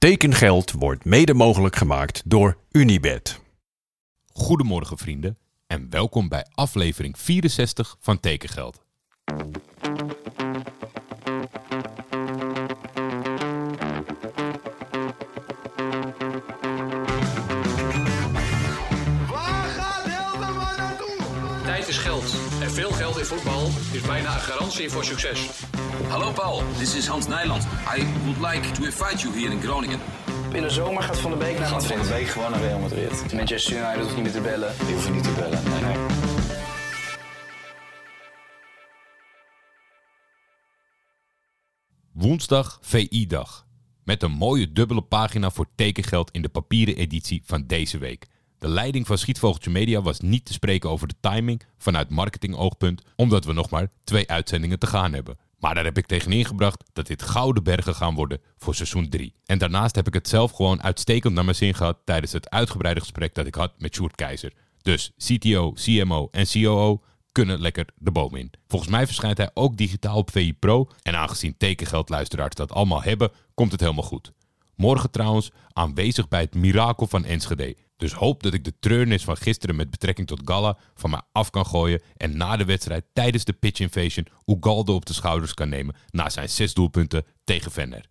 Tekengeld wordt mede mogelijk gemaakt door Unibed. Goedemorgen vrienden en welkom bij aflevering 64 van Tekengeld. Geld in voetbal is bijna een garantie voor succes. Hallo Paul, this is Hans Nijland. I would like to invite you here in Groningen. In de zomer gaat Van de Beek naar Gaat Van Madrid. de Beek gewoon naar Real Madrid. Manchester United hoeft niet meer te bellen. Die hoeven niet te bellen. Nee, nee. Woensdag VI-dag. Met een mooie dubbele pagina voor tekengeld in de papieren editie van deze week. De leiding van Schietvogeltje Media was niet te spreken over de timing vanuit marketingoogpunt, omdat we nog maar twee uitzendingen te gaan hebben. Maar daar heb ik tegen ingebracht dat dit gouden bergen gaan worden voor seizoen 3. En daarnaast heb ik het zelf gewoon uitstekend naar mijn zin gehad tijdens het uitgebreide gesprek dat ik had met Sjoerd Keizer. Dus CTO, CMO en COO kunnen lekker de boom in. Volgens mij verschijnt hij ook digitaal op VI Pro. En aangezien tekengeldluisteraars dat allemaal hebben, komt het helemaal goed. Morgen trouwens aanwezig bij het mirakel van Enschede. Dus hoop dat ik de treurnis van gisteren met betrekking tot Galla van mij af kan gooien. En na de wedstrijd tijdens de pitch invasion Ugalde op de schouders kan nemen na zijn zes doelpunten tegen Venner.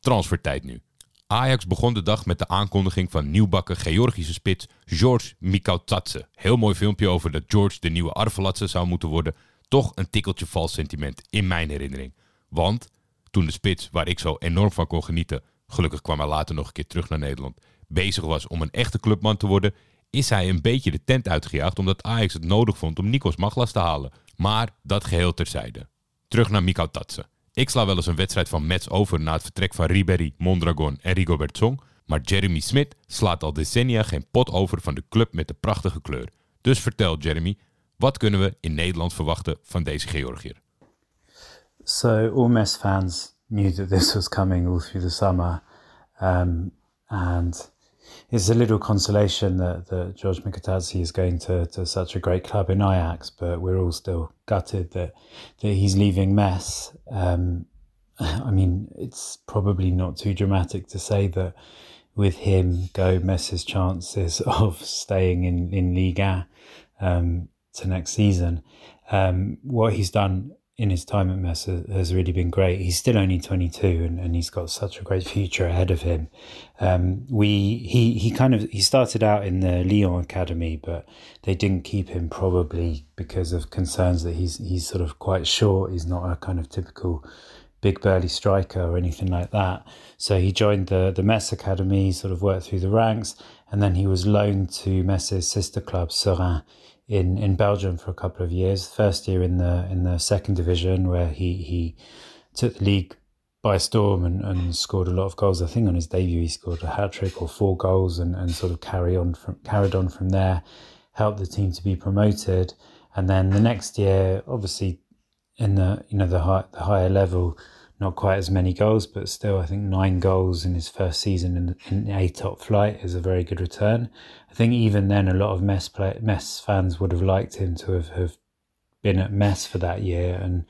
Transfertijd nu. Ajax begon de dag met de aankondiging van nieuwbakken Georgische spits George Mikautatse. Heel mooi filmpje over dat George de nieuwe Arvelatse zou moeten worden. Toch een tikkeltje vals sentiment in mijn herinnering. Want toen de spits, waar ik zo enorm van kon genieten, gelukkig kwam hij later nog een keer terug naar Nederland, bezig was om een echte clubman te worden, is hij een beetje de tent uitgejaagd omdat Ajax het nodig vond om Nikos Maglas te halen. Maar dat geheel terzijde. Terug naar Mikautatse. Ik sla wel eens een wedstrijd van Mets over na het vertrek van Ribéry, Mondragon en Rigobert Song. Maar Jeremy Smith slaat al decennia geen pot over van de club met de prachtige kleur. Dus vertel Jeremy, wat kunnen we in Nederland verwachten van deze Georgiër? So all Mess fans knew that this was coming all through the summer, um, and it's a little consolation that, that George Mikatadze is going to, to such a great club in Ajax, but we're all still gutted that that he's leaving Mess. Um, I mean, it's probably not too dramatic to say that with him go, Mess's chances of staying in in Liga um, to next season. Um, what he's done in his time at Mess has, really been great. He's still only 22 and, and he's got such a great future ahead of him. Um, we he he kind of he started out in the Lyon academy, but they didn't keep him probably because of concerns that he's he's sort of quite short. He's not a kind of typical big burly striker or anything like that. So he joined the the Metz academy, sort of worked through the ranks, and then he was loaned to Mess's sister club Serein in in Belgium for a couple of years. First year in the in the second division where he he took the league by storm and, and scored a lot of goals. I think on his debut he scored a hat trick or four goals and, and sort of carry on from carried on from there, helped the team to be promoted. And then the next year, obviously in the you know the high, the higher level, not quite as many goals, but still I think nine goals in his first season in, in a top flight is a very good return. I think even then a lot of Mess play, Mess fans would have liked him to have, have been at Mess for that year, and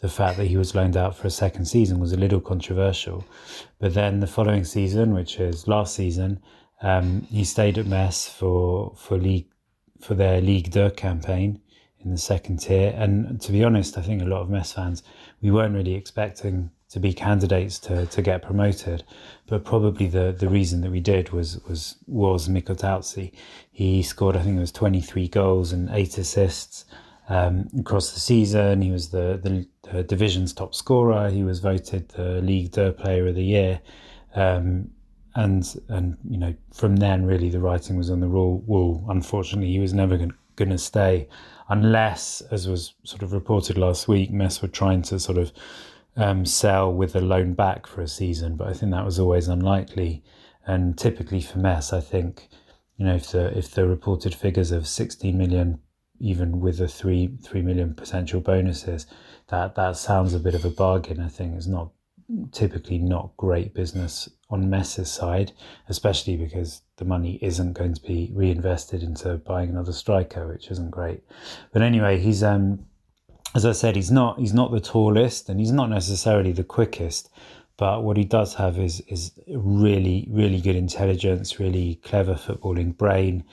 the fact that he was loaned out for a second season was a little controversial. But then the following season, which is last season, um, he stayed at Mess for for league for their Ligue 2 campaign in the second tier. And to be honest, I think a lot of Mess fans we weren't really expecting to be candidates to, to get promoted, but probably the, the reason that we did was was was Mikotauzi. He scored, I think it was twenty three goals and eight assists um, across the season. He was the, the the division's top scorer. He was voted the League Two Player of the Year. Um, and and you know from then really the writing was on the wall. Unfortunately, he was never going to stay unless, as was sort of reported last week, Mess were trying to sort of um, sell with a loan back for a season. But I think that was always unlikely. And typically for Mess, I think you know if the if the reported figures of 16 million, even with the three three million potential bonuses, that that sounds a bit of a bargain. I think it's not typically not great business on Mess's side, especially because the money isn't going to be reinvested into buying another striker, which isn't great. But anyway, he's um as I said, he's not he's not the tallest and he's not necessarily the quickest, but what he does have is is really really good intelligence, really clever footballing brain.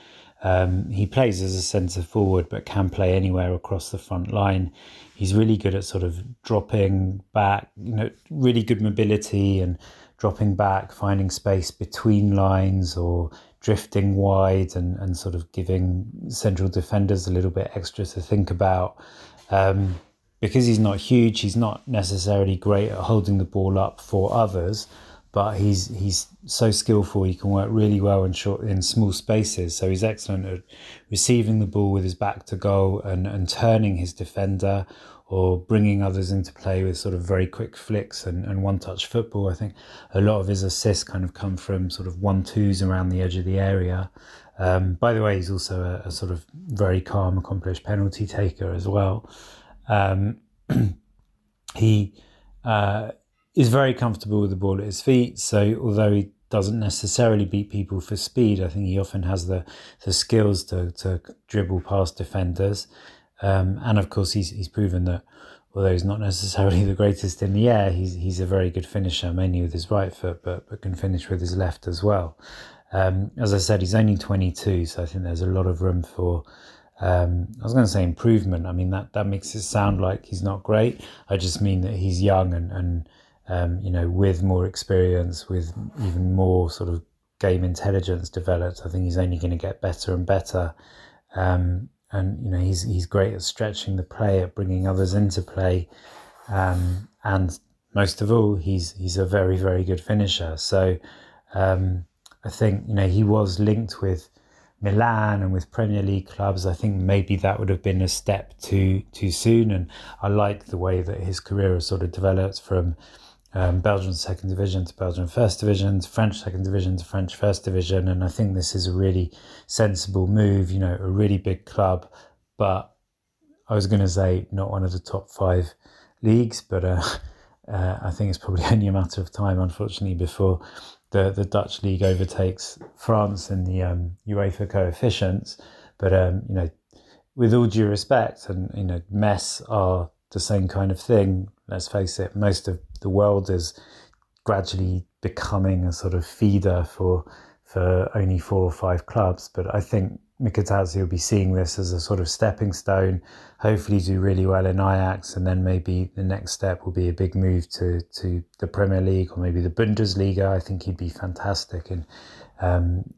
Um, he plays as a centre forward, but can play anywhere across the front line. He's really good at sort of dropping back, you know, really good mobility and dropping back, finding space between lines or drifting wide and, and sort of giving central defenders a little bit extra to think about. Um, because he's not huge, he's not necessarily great at holding the ball up for others, but he's he's so skillful. He can work really well in short in small spaces. So he's excellent at receiving the ball with his back to goal and and turning his defender or bringing others into play with sort of very quick flicks and, and one touch football. I think a lot of his assists kind of come from sort of one twos around the edge of the area. Um, by the way, he's also a, a, sort of very calm, accomplished penalty taker as well. Um, he uh, is very comfortable with the ball at his feet. So although he doesn't necessarily beat people for speed, I think he often has the, the skills to, to dribble past defenders. Um, and of course, he's, he's proven that although he's not necessarily the greatest in the air, he's, he's a very good finisher, mainly with his right foot, but, but can finish with his left as well. Um, as I said, he's only 22, so I think there's a lot of room for um, I was going to say improvement. I mean that that makes it sound like he's not great. I just mean that he's young and and um, you know with more experience, with even more sort of game intelligence developed. I think he's only going to get better and better. Um, and you know he's he's great at stretching the play, at bringing others into play, um, and most of all, he's he's a very very good finisher. So um, I think you know he was linked with Milan and with Premier League clubs, I think maybe that would have been a step too too soon. And I like the way that his career has sort of developed from um, Belgian second division to Belgian first division to French second division to French first division. And I think this is a really sensible move. You know, a really big club, but I was going to say not one of the top five leagues, but uh, uh, I think it's probably only a matter of time, unfortunately, before the, the Dutch league overtakes France in the um, UEFA coefficients. But um, you know, with all due respect, and you know, mess are the same kind of thing. Let's face it, most of the world is gradually becoming a sort of feeder for for only four or five clubs. But I think Mikatazi will be seeing this as a sort of stepping stone. Hopefully, do really well in Ajax, and then maybe the next step will be a big move to to the Premier League or maybe the Bundesliga. I think he'd be fantastic in um,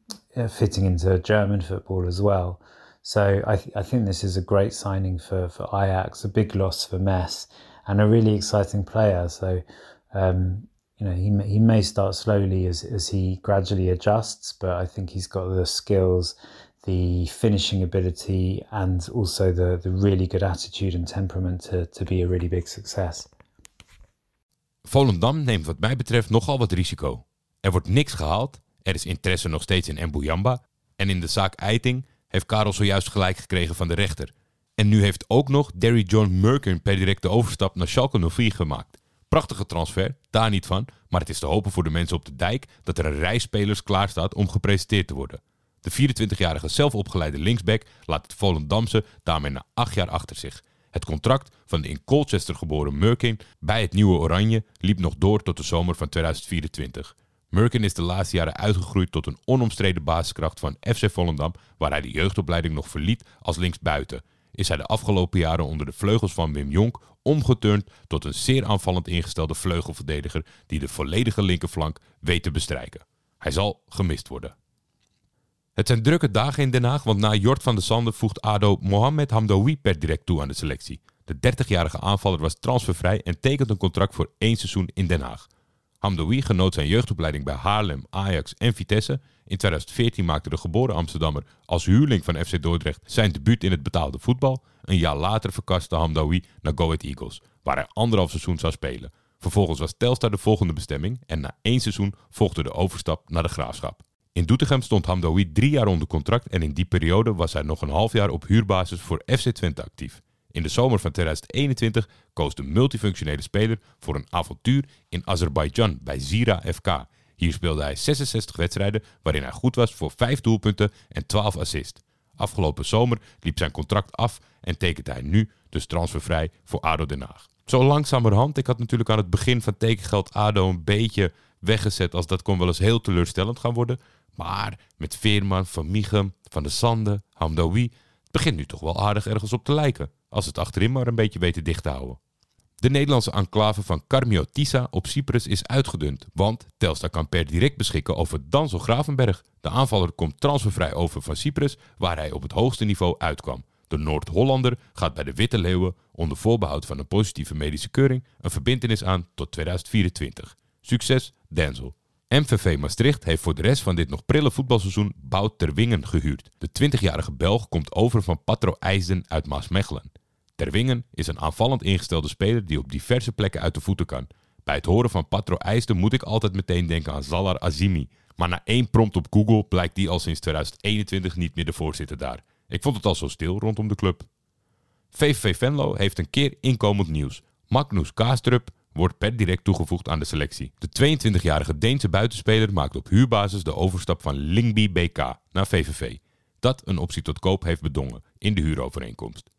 fitting into German football as well. So I, th- I think this is a great signing for for Ajax, a big loss for Mess, and a really exciting player. So. Um, you know, he, he may start slowly as, as he gradually adjusts, but I think he's got the skills the finishing ability and also the, the really good attitude and temperament to, to be a really big success. Volendam neemt wat mij betreft nogal wat risico. Er wordt niks gehaald, er is interesse nog steeds in Mbuyamba en in de zaak Eiting heeft Karel zojuist gelijk gekregen van de rechter. En nu heeft ook nog Derry John Merkin per directe overstap naar Schalke 04 gemaakt. Prachtige transfer, daar niet van, maar het is te hopen voor de mensen op de dijk dat er een rij spelers klaar staat om gepresenteerd te worden. De 24-jarige zelfopgeleide linksback laat het Volendamse daarmee na acht jaar achter zich. Het contract van de in Colchester geboren Merkin bij het nieuwe Oranje liep nog door tot de zomer van 2024. Merkin is de laatste jaren uitgegroeid tot een onomstreden basiskracht van FC Volendam, waar hij de jeugdopleiding nog verliet als linksbuiten. Is hij de afgelopen jaren onder de vleugels van Wim Jonk omgeturnd tot een zeer aanvallend ingestelde vleugelverdediger die de volledige linkerflank weet te bestrijken. Hij zal gemist worden. Het zijn drukke dagen in Den Haag, want na Jort van der Sande voegt ADO Mohamed Hamdoui per direct toe aan de selectie. De 30-jarige aanvaller was transfervrij en tekent een contract voor één seizoen in Den Haag. Hamdoui genoot zijn jeugdopleiding bij Haarlem, Ajax en Vitesse. In 2014 maakte de geboren Amsterdammer als huurling van FC Dordrecht zijn debuut in het betaalde voetbal. Een jaar later verkaste Hamdoui naar Go Ahead Eagles, waar hij anderhalf seizoen zou spelen. Vervolgens was Telstar de volgende bestemming en na één seizoen volgde de overstap naar de Graafschap. In Doetinchem stond Hamdoui drie jaar onder contract en in die periode was hij nog een half jaar op huurbasis voor FC Twente actief. In de zomer van 2021 koos de multifunctionele speler voor een avontuur in Azerbeidzjan bij Zira FK. Hier speelde hij 66 wedstrijden waarin hij goed was voor 5 doelpunten en 12 assists. Afgelopen zomer liep zijn contract af en tekent hij nu dus transfervrij voor ADO Den Haag. Zo langzamerhand. Ik had natuurlijk aan het begin van tekengeld ADO een beetje weggezet als dat kon wel eens heel teleurstellend gaan worden. Maar met Veerman, Van Michem, Van der Sande, Hamdoui, het begint nu toch wel aardig ergens op te lijken. Als het achterin maar een beetje weten dicht te houden. De Nederlandse enclave van Karmiotissa op Cyprus is uitgedund, want Telstar kan per direct beschikken over Danzel Gravenberg. De aanvaller komt transfervrij over van Cyprus, waar hij op het hoogste niveau uitkwam. De Noord-Hollander gaat bij de Witte Leeuwen onder voorbehoud van een positieve medische keuring een verbintenis aan tot 2024. Succes, Denzel. MVV Maastricht heeft voor de rest van dit nog prille voetbalseizoen Bout Terwingen gehuurd. De 20-jarige Belg komt over van Patro IJsden uit Maasmechelen. Terwingen is een aanvallend ingestelde speler die op diverse plekken uit de voeten kan. Bij het horen van Patro IJsden moet ik altijd meteen denken aan Zalar Azimi. Maar na één prompt op Google blijkt die al sinds 2021 niet meer de voorzitter daar. Ik vond het al zo stil rondom de club. VVV Venlo heeft een keer inkomend nieuws. Magnus Kaastrup wordt per direct toegevoegd aan de selectie. De 22-jarige Deense buitenspeler maakt op huurbasis de overstap van Lingby BK naar VVV. Dat een optie tot koop heeft bedongen in de huurovereenkomst.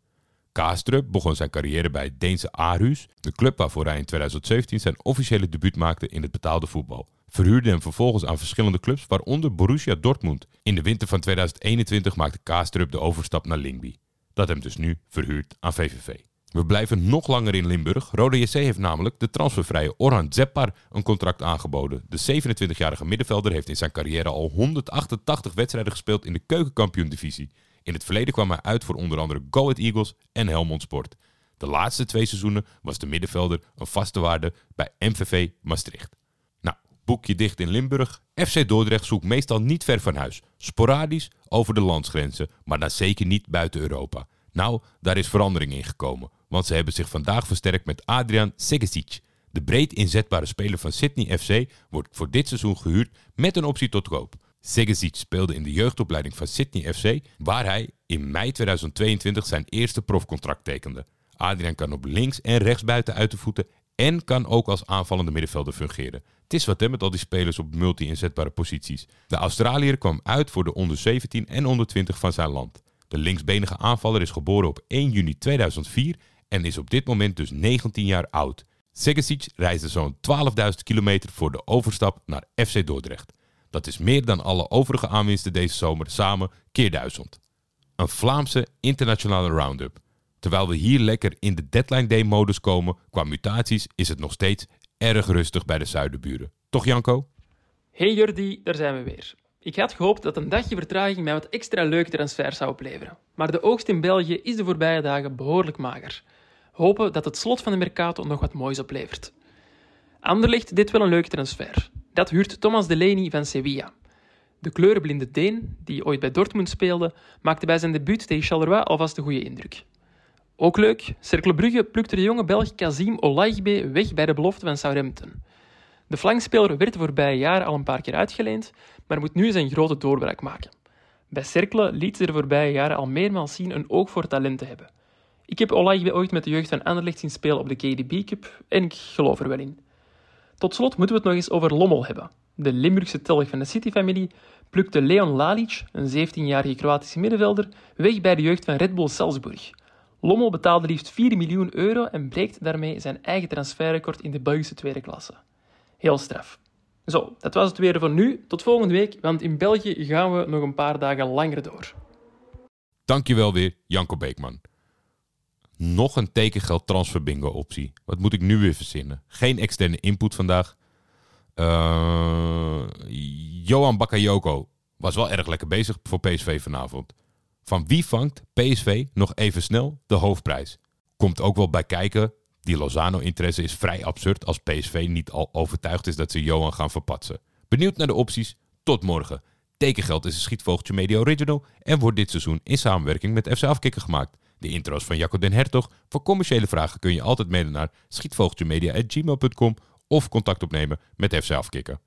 Kaastrup begon zijn carrière bij het Deense Aarhus, de club waarvoor hij in 2017 zijn officiële debuut maakte in het betaalde voetbal. Verhuurde hem vervolgens aan verschillende clubs, waaronder Borussia Dortmund. In de winter van 2021 maakte Kaastrup de overstap naar Lingby. Dat hem dus nu verhuurt aan VVV. We blijven nog langer in Limburg. Rode JC heeft namelijk de transfervrije Orhan Zeppar een contract aangeboden. De 27-jarige middenvelder heeft in zijn carrière al 188 wedstrijden gespeeld in de keukenkampioen-divisie. In het verleden kwam hij uit voor onder andere Go Ahead Eagles en Helmond Sport. De laatste twee seizoenen was de middenvelder een vaste waarde bij MVV Maastricht. Nou, boekje dicht in Limburg. FC Dordrecht zoekt meestal niet ver van huis. Sporadisch over de landsgrenzen, maar dan zeker niet buiten Europa. Nou, daar is verandering in gekomen, want ze hebben zich vandaag versterkt met Adrian Segesic. De breed inzetbare speler van Sydney FC wordt voor dit seizoen gehuurd met een optie tot koop. Segesic speelde in de jeugdopleiding van Sydney FC, waar hij in mei 2022 zijn eerste profcontract tekende. Adrian kan op links en rechts buiten uit de voeten en kan ook als aanvallende middenvelder fungeren. Het is wat hè met al die spelers op multi-inzetbare posities. De Australiër kwam uit voor de onder 17 en onder 20 van zijn land. De linksbenige aanvaller is geboren op 1 juni 2004 en is op dit moment dus 19 jaar oud. Segesic reisde zo'n 12.000 kilometer voor de overstap naar FC Dordrecht. Dat is meer dan alle overige aanwinsten deze zomer samen keer duizend. Een Vlaamse internationale roundup. Terwijl we hier lekker in de deadline day modus komen, qua mutaties is het nog steeds erg rustig bij de zuidenburen. Toch Janko? Hey Jordi, daar zijn we weer. Ik had gehoopt dat een dagje vertraging mij wat extra leuke transfers zou opleveren. Maar de oogst in België is de voorbije dagen behoorlijk mager. Hopen dat het slot van de Mercato nog wat moois oplevert. Anderlicht dit wel een leuke transfer. Dat huurt Thomas Delaney van Sevilla. De kleurenblinde Deen, die ooit bij Dortmund speelde, maakte bij zijn debuut tegen Charleroi alvast een goede indruk. Ook leuk, Cercle Brugge plukte de jonge Belg Kazim Olaigbe weg bij de belofte van Southampton. De flankspeler werd de voorbije jaren al een paar keer uitgeleend, maar moet nu zijn grote doorbraak maken. Bij Cercle liet ze de voorbije jaren al meermaals zien een oog voor talent te hebben. Ik heb Olaigbe ooit met de jeugd van Anderlecht zien spelen op de KDB Cup en ik geloof er wel in. Tot slot moeten we het nog eens over Lommel hebben. De Limburgse telg van de City-familie plukte Leon Lalic, een 17-jarige Kroatische middenvelder, weg bij de jeugd van Red Bull Salzburg. Lommel betaalde liefst 4 miljoen euro en breekt daarmee zijn eigen transferrecord in de Belgische tweede klasse. Heel straf. Zo, dat was het weer van nu. Tot volgende week, want in België gaan we nog een paar dagen langer door. Dankjewel weer, Janko Beekman. Nog een tekengeld transfer bingo optie. Wat moet ik nu weer verzinnen? Geen externe input vandaag. Uh, Johan Bakayoko was wel erg lekker bezig voor PSV vanavond. Van wie vangt PSV nog even snel de hoofdprijs? Komt ook wel bij kijken. Die Lozano-interesse is vrij absurd als PSV niet al overtuigd is dat ze Johan gaan verpatsen. Benieuwd naar de opties? Tot morgen. Tekengeld is een Schietvogeltje Media Original en wordt dit seizoen in samenwerking met FC Afkikker gemaakt. De intro's van Jacco den Hertog. Voor commerciële vragen kun je altijd mailen naar schietvogeltjemedia.gmail.com of contact opnemen met FC Afkikker.